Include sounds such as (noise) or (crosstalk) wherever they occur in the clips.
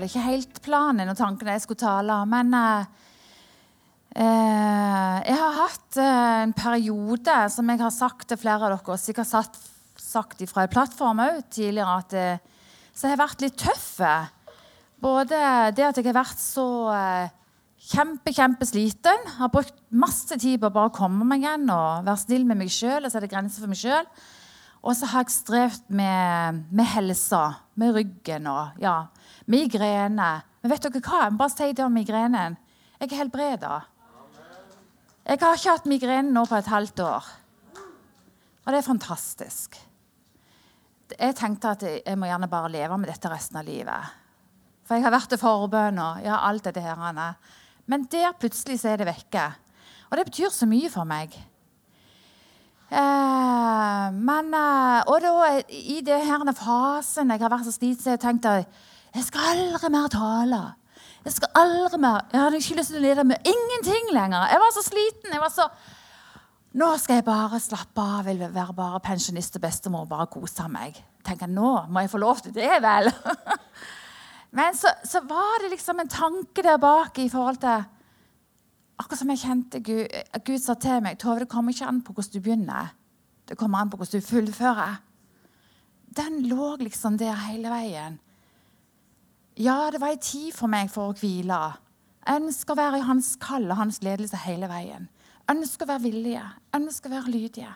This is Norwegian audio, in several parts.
Det ikke helt planen og tanken jeg skulle tale. Men eh, eh, jeg har hatt eh, en periode, som jeg har sagt til flere av dere, sikkert satt, sagt fra en plattform òg tidligere, at eh, så jeg har vært litt tøff. Både det at jeg har vært så eh, kjempe, kjempesliten, har brukt masse tid på å bare komme meg igjen og være snill med meg sjøl og sette grenser for meg sjøl. Og så har jeg strevd med, med helsa, med ryggen og ja, migrene. Men vet dere hva? Jeg bare si det om migrenen. Jeg er helbreda. Jeg har ikke hatt migrene nå på et halvt år. Og det er fantastisk. Jeg tenkte at jeg må gjerne bare leve med dette resten av livet. For jeg har vært til forbønn og ja, alt dette her. Men der plutselig så er det vekke. Og det betyr så mye for meg. Eh, men eh, Og da, i denne fasen jeg har vært så sliten, så jeg tenkte jeg skal aldri mer tale. Jeg skal aldri mer Jeg hadde ikke lyst til å lede med ingenting lenger. Jeg var så sliten. jeg var så... Nå skal jeg bare slappe av, jeg vil være bare pensjonist og bestemor og bare kose meg. Tenker, Nå må jeg få lov til det, vel? (laughs) Men så, så var det liksom en tanke der bak i forhold til Akkurat som jeg kjente Gud, Gud sa til meg Tove, det kommer ikke an på hvordan du begynner. Det kommer an på hvordan du fullfører. Den lå liksom der hele veien. Ja, det var ei tid for meg for å hvile. Jeg ønsker å være i hans kall og hans ledelse hele veien. Jeg ønsker å være villige, jeg ønsker å være lydige.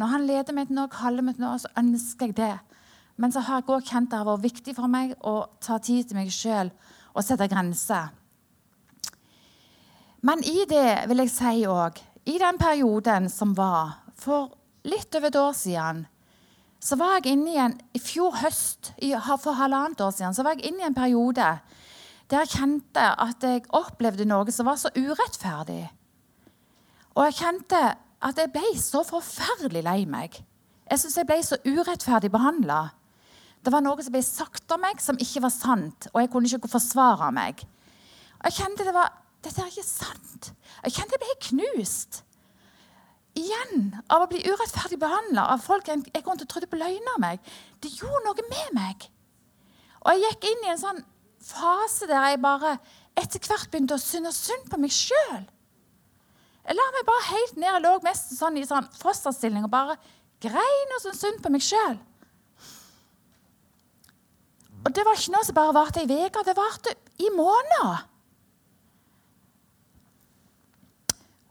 Når han leder meg til noe, kaller meg til noe, så ønsker jeg det. Men så har jeg også kjent det har vært viktig for meg å ta tid til meg sjøl og sette grenser. Men i det vil jeg si òg, i den perioden som var for litt over et år siden, så var jeg inne i en I fjor høst, for halvannet år siden, så var jeg inne i en periode der jeg kjente at jeg opplevde noe som var så urettferdig. Og jeg kjente at jeg ble så forferdelig lei meg. Jeg syns jeg ble så urettferdig behandla. Det var noe som ble sagt om meg som ikke var sant, og jeg kunne ikke forsvare meg. Og jeg kjente det var dette er ikke sant. Jeg kjente jeg ble knust. Igjen av å bli urettferdig behandla av folk jeg, jeg kom til å trodde på løgner meg. Det gjorde noe med meg. Og jeg gikk inn i en sånn fase der jeg bare etter hvert begynte å synes synd på meg sjøl. Jeg la meg bare helt ned og lå mest sånn i sånn fosterstilling og bare grein og syntes synd på meg sjøl. Og det var ikke noe som bare varte ei uke, det varte i måneder.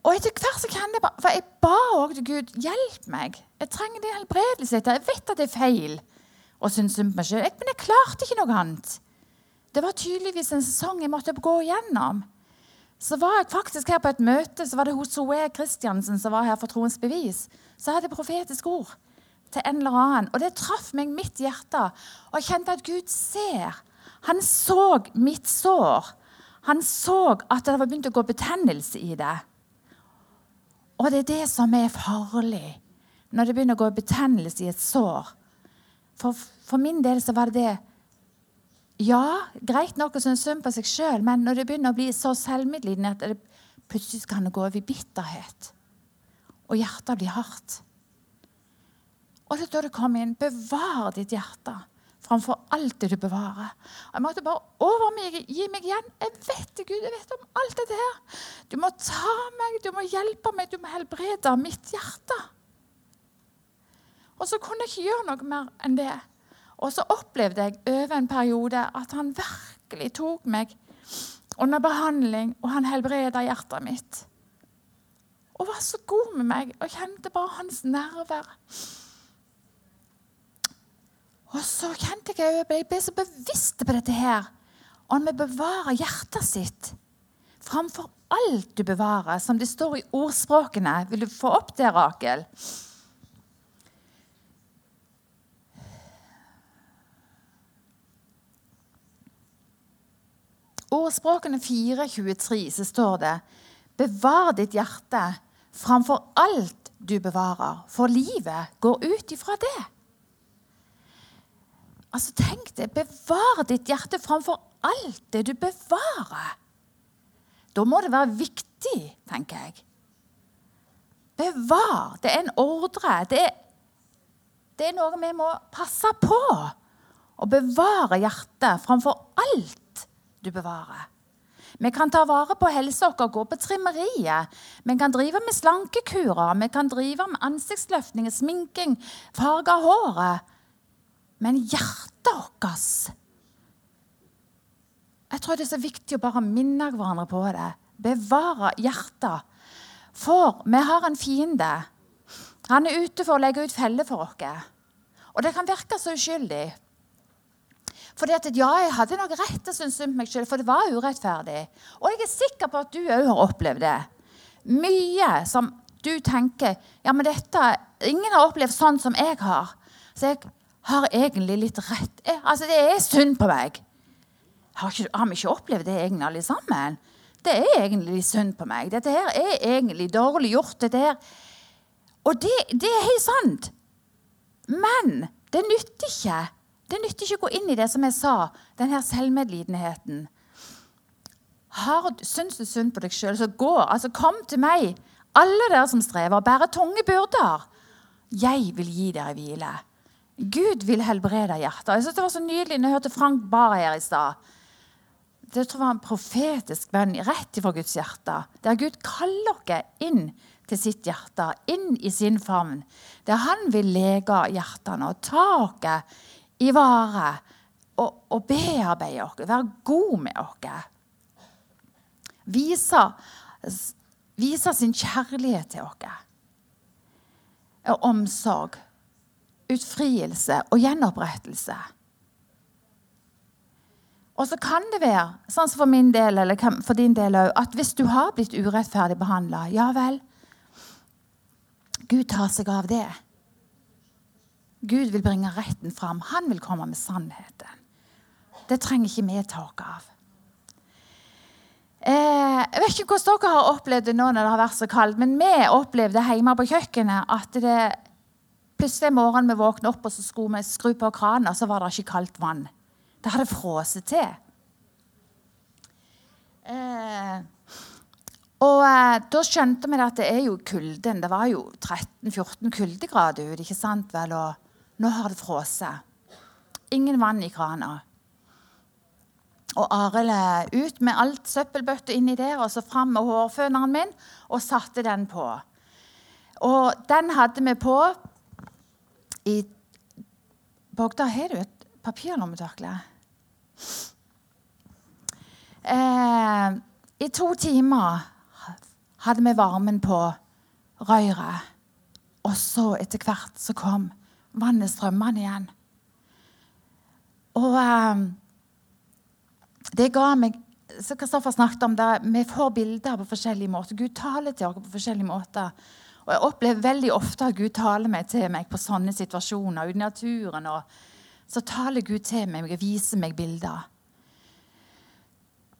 Og etter hvert så kan det bare For jeg ba òg til Gud hjelp meg. Jeg trenger det helbredelse. Jeg vet at det er feil å synes synd på meg sjøl, men jeg klarte ikke noe annet. Det var tydeligvis en sesong jeg måtte gå igjennom. Så var jeg faktisk her på et møte, så var det hos Zoe Christiansen som var her for Troens bevis. Så hadde jeg profetisk ord til en eller annen. Og det traff meg mitt hjerte. Og jeg kjente at Gud ser. Han så mitt sår. Han så at det var begynt å gå betennelse i det. Og det er det som er farlig når det begynner å gå betennelse i et sår. For, for min del så var det det Ja, greit nok å synes synd på seg sjøl, men når det begynner å bli så selvmedlidende at det plutselig kan det gå over i bitterhet, og hjertet blir hardt Og er da det kommer inn bevar ditt hjerte framfor alt det du bevarer. Jeg måtte bare over meg, gi meg igjen. Jeg vet det, Gud. Jeg vet om alt dette her. Du må ta meg, du må hjelpe meg, du må helbrede mitt hjerte. Og så kunne jeg ikke gjøre noe mer enn det. Og så opplevde jeg over en periode at han virkelig tok meg under behandling, og han helbreda hjertet mitt. Og var så god med meg og kjente bare hans nerver. Og så kjente jeg at jeg ble så bevisst på dette her. Om vi bevarer hjertet sitt framfor alt du bevarer, som det står i ordspråkene. Vil du få opp det, Rakel? Ordspråkene 4.23 så står det Bevar ditt hjerte framfor alt du bevarer, for livet går ut ifra det. Altså, Tenk det. Bevar ditt hjerte framfor alt det du bevarer. Da må det være viktig, tenker jeg. Bevar. Det er en ordre. Det er, det er noe vi må passe på. Å bevare hjertet framfor alt du bevarer. Vi kan ta vare på helsa vår, gå på trimmeriet. Vi kan drive med slankekurer, vi kan drive med ansiktsløftning, sminking, farge av håret. Men hjertet vårt Jeg tror det er så viktig å bare minne hverandre på det. Bevare hjertet. For vi har en fiende. Han er ute for å legge ut feller for oss. Og det kan virke så uskyldig. Fordi at ja, jeg hadde nok rett til å synes synd på meg sjøl, for det var urettferdig. Og jeg er sikker på at du òg har opplevd det. Mye som du tenker ja, men dette, Ingen har opplevd sånn som jeg har. Så jeg har egentlig litt rett. Altså, Det er synd på meg. Har, ikke, har vi ikke opplevd det egentlig alle sammen? Det er egentlig synd på meg. Dette her er egentlig dårlig gjort. dette her. Og det, det er helt sant. Men det nytter ikke. Det nytter ikke å gå inn i det som jeg sa, den her selvmedlidenheten. Har, syns du synd på deg sjøl, så gå. Altså, kom til meg, alle dere som strever bærer tunge byrder. Jeg vil gi dere hvile. Gud vil helbrede hjertet. Jeg synes Det var så nydelig når jeg hørte Frank Barr her i stad. Det tror jeg var en profetisk venn rett ifra Guds hjerte. Der Gud kaller dere inn til sitt hjerte, inn i sin favn. Der han vil lege hjertene og ta oss i vare og, og bearbeide oss, være god med oss. Vise, vise sin kjærlighet til oss. Og omsorg, utfrielse og gjenopprettelse. Og så kan det være, sånn som for min del, eller for din del òg, at hvis du har blitt urettferdig behandla, ja vel Gud tar seg av det. Gud vil bringe retten fram. Han vil komme med sannheten. Det trenger ikke vi tak av. Eh, jeg vet ikke hvordan dere har opplevd det nå når det har vært så kaldt, men vi opplevde hjemme på kjøkkenet at det plutselig en morgen vi våknet opp og så skulle vi skru på kranen, og så var det ikke kaldt vann. Det hadde frosset til. Eh, og eh, da skjønte vi at det er jo kulden. Det var jo 13-14 kuldegrader ute. ikke sant vel? Og nå har det frosset. Ingen vann i krana. Og Arild ut med alt søppelbøtta inni der, og så fram med hårføneren min og satte den på. Og den hadde vi på i Bogda, har du et papirlommetørkle? Eh, I to timer hadde vi varmen på røret. Og så, etter hvert, så kom vannet strømmende igjen. Og eh, det ga meg så Kristoffer snakket om det, Vi får bilder på forskjellige måter. Gud taler til oss på forskjellige måter. Og Jeg opplever veldig ofte at Gud taler meg til meg på sånne situasjoner. ute i naturen. Og så taler Gud til meg og viser meg bilder.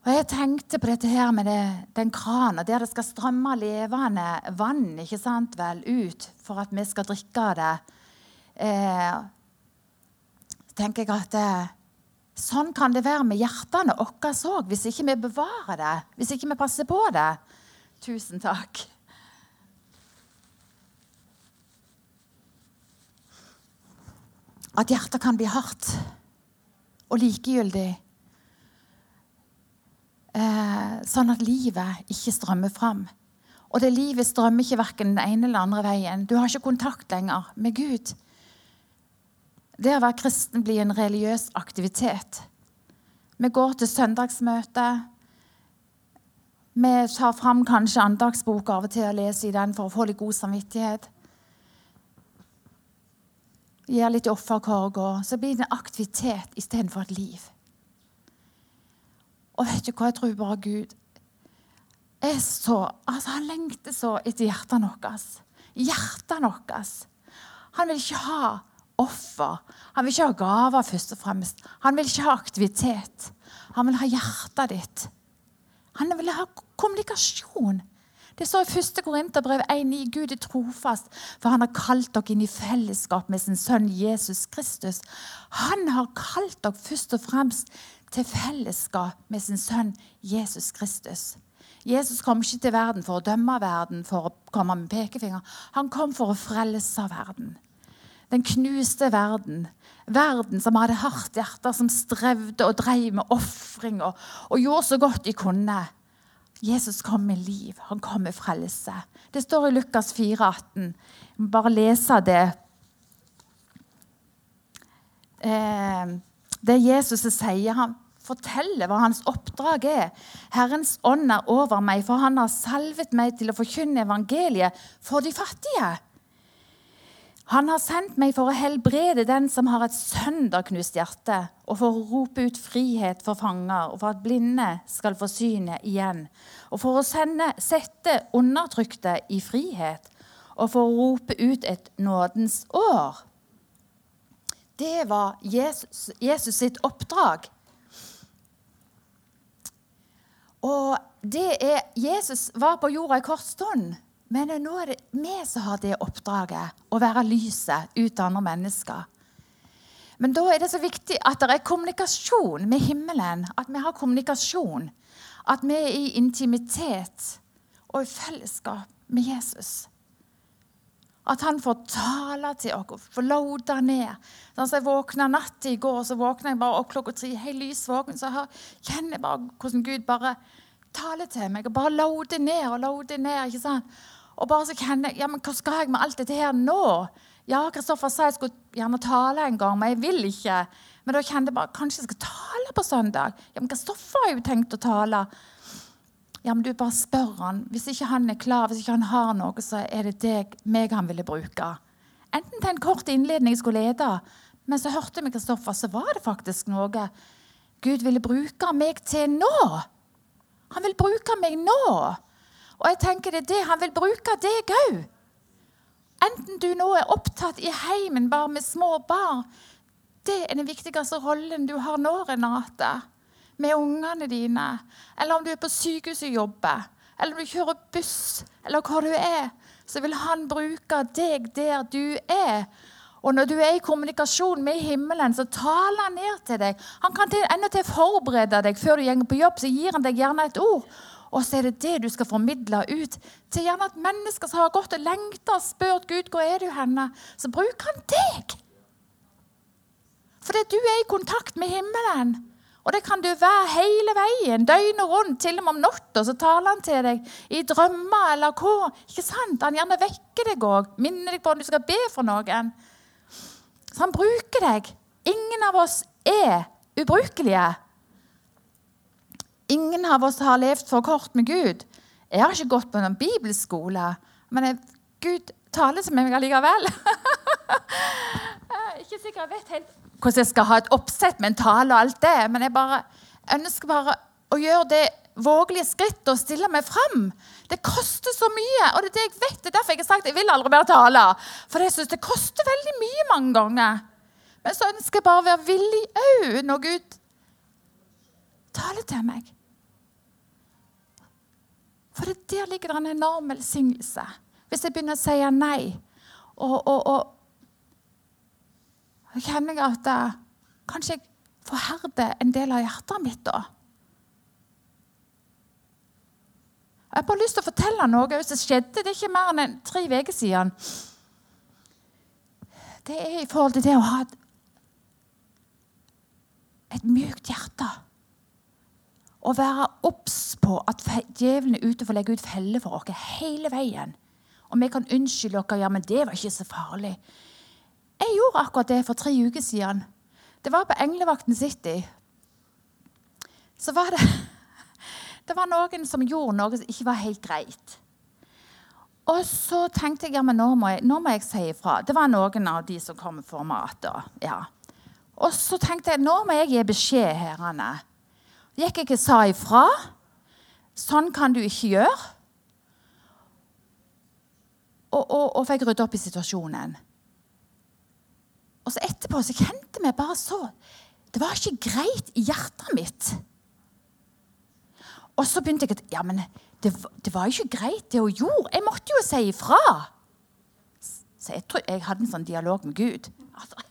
Og Jeg tenkte på dette her med det, den krana der det skal strømme levende vann ikke sant vel, ut for at vi skal drikke av det. Eh, tenker jeg at eh, sånn kan det være med hjertene våre òg, hvis ikke vi bevarer det, hvis ikke vi passer på det. Tusen takk. At hjertet kan bli hardt og likegyldig eh, sånn at livet ikke strømmer fram. Og det livet strømmer ikke verken den ene eller andre veien. Du har ikke kontakt lenger med Gud. Det å være kristen blir en religiøs aktivitet. Vi går til søndagsmøte. Vi tar fram kanskje andagsbok av og til og leser i den for å få litt god samvittighet. Gir litt offerkorg, så blir det en aktivitet istedenfor et liv. Og vet du hva, jeg tror bare Gud er så altså Han lengter så etter hjertene våre. Hjertene våre. Han vil ikke ha offer. Han vil ikke ha gaver, først og fremst. Han vil ikke ha aktivitet. Han vil ha hjertet ditt. Han vil ha kommunikasjon. Det står i 1. Korinterbrev 1,9.: Gud er trofast, for han har kalt dere inn i fellesskap med sin sønn Jesus Kristus. Han har kalt dere først og fremst til fellesskap med sin sønn Jesus Kristus. Jesus kom ikke til verden for å dømme verden, for å komme med pekefinger. Han kom for å frelse verden. Den knuste verden. Verden som hadde hardt hjerte, som strevde og drev med ofring og, og, gjorde så godt de kunne. Jesus kom med liv. Han kom med frelse. Det står i Lukas 4, 18. Jeg må bare lese det. Eh, det Jesus sier. Han forteller hva hans oppdrag er. Herrens ånd er over meg, for han har salvet meg til å forkynne evangeliet for de fattige. Han har sendt meg for å helbrede den som har et sønderknust hjerte, og for å rope ut frihet for fanger, og for at blinde skal få synet igjen, og for å sende, sette undertrykte i frihet, og for å rope ut et nådens år. Det var Jesus, Jesus sitt oppdrag. Og det er, Jesus var på jorda i kort stund. Men nå er det vi som har det oppdraget, å være lyset ut andre mennesker. Men da er det så viktig at det er kommunikasjon med himmelen. At vi har kommunikasjon. At vi er i intimitet og i fellesskap med Jesus. At han får tale til oss, får lode ned. Sånn jeg våkna natt i går, så våkna jeg bare opp klokka tre, helt lys våken, så jeg kjenner bare hvordan Gud bare taler til meg. og Bare loader ned og loader ned. ikke sant? Og bare så kjenner jeg ja, men hva skal jeg med alt dette her nå? Ja, Kristoffer sa jeg skulle gjerne tale en gang, men jeg vil ikke. Men da kjente jeg bare kanskje jeg skal tale på søndag. Ja, men Kristoffer har jo tenkt å tale. Ja, men du bare spør han. Hvis ikke han er klar, hvis ikke han har noe, så er det deg, meg han ville bruke. Enten til en kort innledning jeg skulle lede, men så hørte vi Kristoffer, så var det faktisk noe Gud ville bruke meg til nå. Han vil bruke meg nå. Og jeg tenker det er det han vil bruke deg òg. Enten du nå er opptatt i heimen bare med små barn. Det er den viktigste rollen du har nå, Renate. Med ungene dine. Eller om du er på sykehuset og jobber. Eller om du kjører buss, eller hvor du er. Så vil han bruke deg der du er. Og når du er i kommunikasjon med himmelen, så taler han ned til deg. Han kan til, enda til forberede deg før du går på jobb, så gir han deg gjerne et ord. Og så er det det du skal formidle ut til gjerne at mennesker som har gått og lengta og spurt Gud hvor er du henne, så bruker han deg. Fordi du er i kontakt med himmelen. Og det kan du være hele veien, døgnet rundt, til og med om natta. Så taler han til deg i drømmer eller hva. Ikke sant? Han gjerne vekker deg òg, minner deg på om du skal be for noen. Han bruker deg. Ingen av oss er ubrukelige. Ingen av oss har levd for kort med Gud. Jeg har ikke gått på noen bibelskole, men jeg, Gud taler til meg allikevel. (laughs) jeg er ikke sikkert jeg vet helt hvordan jeg skal ha et oppsett med en tale og alt det, men jeg bare ønsker bare å gjøre det vågelige skritt og stille meg fram. Det koster så mye, og det er det jeg vet. Det er derfor jeg har sagt jeg vil aldri mer tale. For jeg syns det koster veldig mye mange ganger. Men så ønsker jeg bare å være villig òg når Gud taler til meg. For det der ligger det en enorm velsignelse. Hvis jeg begynner å si nei, og, og, og kjenner jeg at uh, kanskje jeg forherder en del av hjertet mitt da. Jeg har bare lyst til å fortelle noe som skjedde. Det er ikke mer enn tre uker siden. Det er i forhold til det å ha et, et mykt hjerte. Å være obs på at djevelen er ute for å legge ut feller for oss hele veien. Og vi kan unnskylde oss ja, men det var ikke så farlig. Jeg gjorde akkurat det for tre uker siden. Det var på Englevakten City. Så var det (laughs) Det var noen som gjorde noe som ikke var helt greit. Og så tenkte jeg ja, men nå må jeg, nå må jeg si ifra. Det var noen av de som kom for mat. Ja. Og så tenkte jeg nå må jeg gi beskjed her. Anne. Gikk jeg ikke sa ifra. Sånn kan du ikke gjøre. Og, og, og fikk rydde opp i situasjonen. Og så etterpå så kjente vi bare så Det var ikke greit i hjertet mitt. Og så begynte jeg at ja, men det, det var jo ikke greit, det hun gjorde. Jeg måtte jo si ifra. Så jeg tror jeg hadde en sånn dialog med Gud. Altså,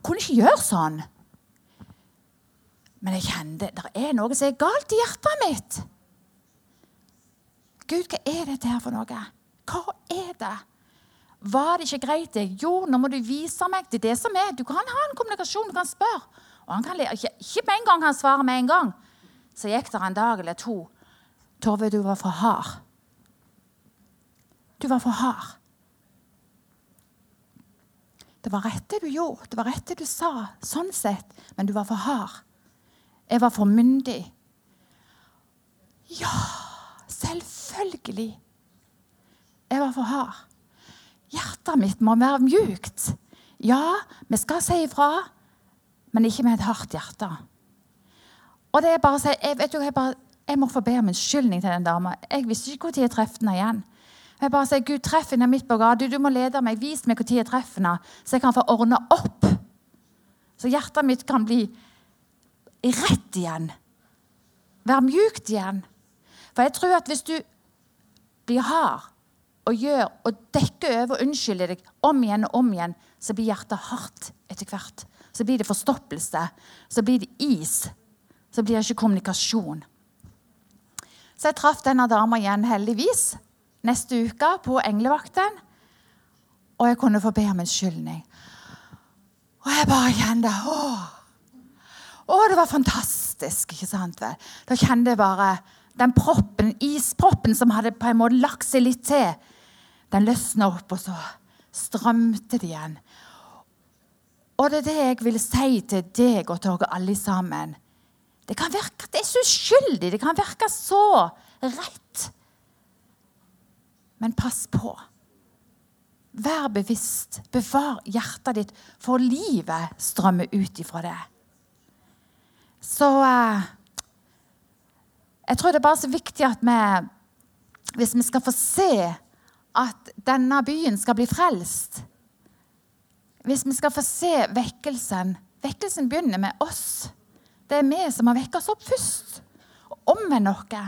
kunne ikke gjøre sånn. Men jeg kjente det er noe som er galt i hjertet mitt. Gud, hva er dette her for noe? Hva er det? Var det ikke greit, det? Jo, nå må du vise meg. Det er det som er. Du kan ha en kommunikasjon, du kan spørre. Og han kan ikke, ikke med en gang han svarer med en gang. Så gikk det en dag eller to. Torve, du var for hard. Du var for hard. Det var rett det du gjorde, det var rett det du sa, sånn sett, men du var for hard. Jeg var for myndig. Ja, selvfølgelig. Jeg var for hard. Hjertet mitt må være mjukt. Ja, vi skal si ifra, men ikke med et hardt hjerte. Og det er bare å si, jeg, vet du, jeg, bare, jeg må få be om unnskyldning til den dama. Jeg visste ikke når jeg traff henne igjen. Jeg bare sier, Gud, treff henne midt på gata. Du, du må lede meg. Vis meg når jeg treffer henne, så jeg kan få ordne opp. Så hjertet mitt kan bli rett igjen. Være mjukt igjen. For jeg tror at hvis du blir hard og gjør og dekker over og unnskylder deg om igjen og om igjen, så blir hjertet hardt etter hvert. Så blir det forstoppelse. Så blir det is. Så blir det ikke kommunikasjon. Så jeg traff denne dama igjen, heldigvis, neste uke på englevakten. Og jeg kunne få be om unnskyldning. Og jeg bare kjente åh, å, det var fantastisk. ikke sant vel? Da kjente jeg bare den proppen, isproppen som hadde på en måte lagt seg litt til. Den løsna opp, og så strømte det igjen. Og det er det jeg vil si til deg og til dere alle sammen. Det kan virke at det er så uskyldig, det kan virke så rett. Men pass på. Vær bevisst. Bevar hjertet ditt, for livet strømmer ut ifra det. Så eh, Jeg tror det er bare så viktig at vi, hvis vi skal få se at denne byen skal bli frelst Hvis vi skal få se vekkelsen Vekkelsen begynner med oss. Det er vi som har vekket oss opp først. Og omvendt noe.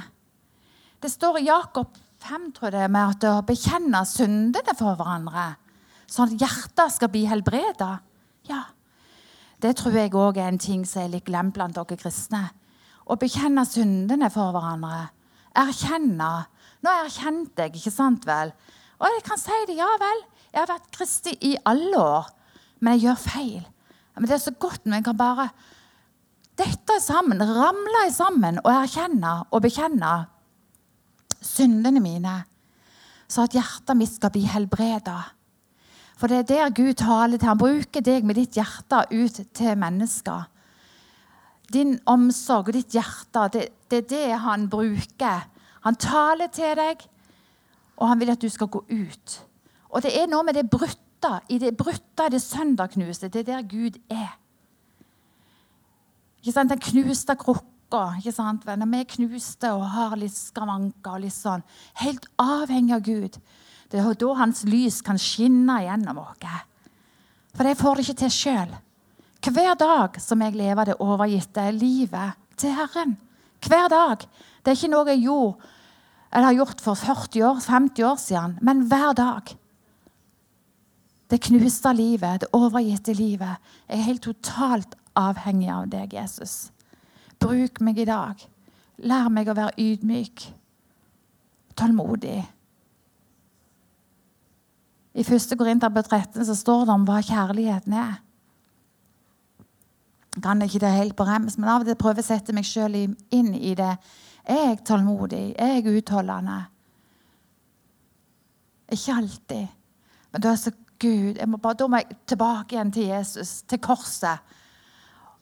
Det står i Jakob 5 tror jeg, med at å bekjenne syndene for hverandre, sånn at hjertet skal bli helbreda. Ja, det tror jeg òg er en ting som er litt glemt blant dere kristne. Å bekjenne syndene for hverandre. Erkjenne. Nå erkjente jeg, ikke sant vel? Og jeg kan si det, ja vel. Jeg har vært kristig i alle år, men jeg gjør feil. Men det er så godt når jeg kan bare dette sammen, ramle sammen og erkjenne og bekjenne syndene mine, så at hjertet mitt skal bli helbreda. For det er der Gud taler til. Han bruker deg med ditt hjerte ut til mennesker. Din omsorg og ditt hjerte, det, det er det han bruker. Han taler til deg, og han vil at du skal gå ut. Og det er noe med det brutta, i det brutta, det søndagknuste. Det er der Gud er. Ikke sant? Den knuste krukka. Når vi er knuste og har litt skavanker og litt sånn, Helt avhengig av Gud. Det er da hans lys kan skinne gjennom oss. For jeg får det ikke til sjøl. Hver dag som jeg lever det overgitte livet til Herren. Hver dag. Det er ikke noe jeg gjorde eller har gjort for 40 år, 50 år siden, men hver dag. Det knuste livet, det overgitte livet. Jeg er helt totalt avhengig av deg, Jesus. Bruk meg i dag. Lær meg å være ydmyk, tålmodig. I 1. Korinterbrev 13 så står det om hva kjærligheten er. Kan ikke det helt på rems, men av og til prøver jeg å sette meg sjøl inn i det. Er jeg tålmodig? Er jeg utholdende? Ikke alltid. Men da er så Gud, må bare, da må jeg tilbake igjen til Jesus, til korset.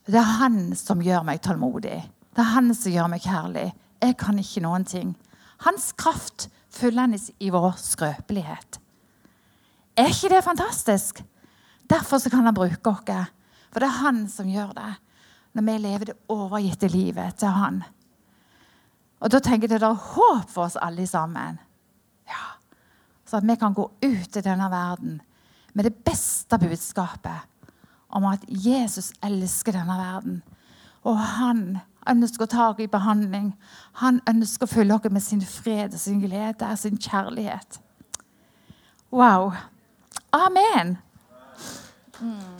Det er han som gjør meg tålmodig. Det er han som gjør meg kjærlig. Jeg kan ikke noen ting. Hans kraft fullendes i vår skrøpelighet. Er ikke det fantastisk? Derfor kan han bruke oss. For det er han som gjør det. Når vi lever det overgitte livet til han. Og da tenker jeg det er håp for oss alle sammen. Ja. Så at vi kan gå ut i denne verden med det beste budskapet om at Jesus elsker denne verden. Og han ønsker å ta oss i behandling. Han ønsker å følge oss med sin fred, sin glede, sin kjærlighet. Wow. Amen. Mm.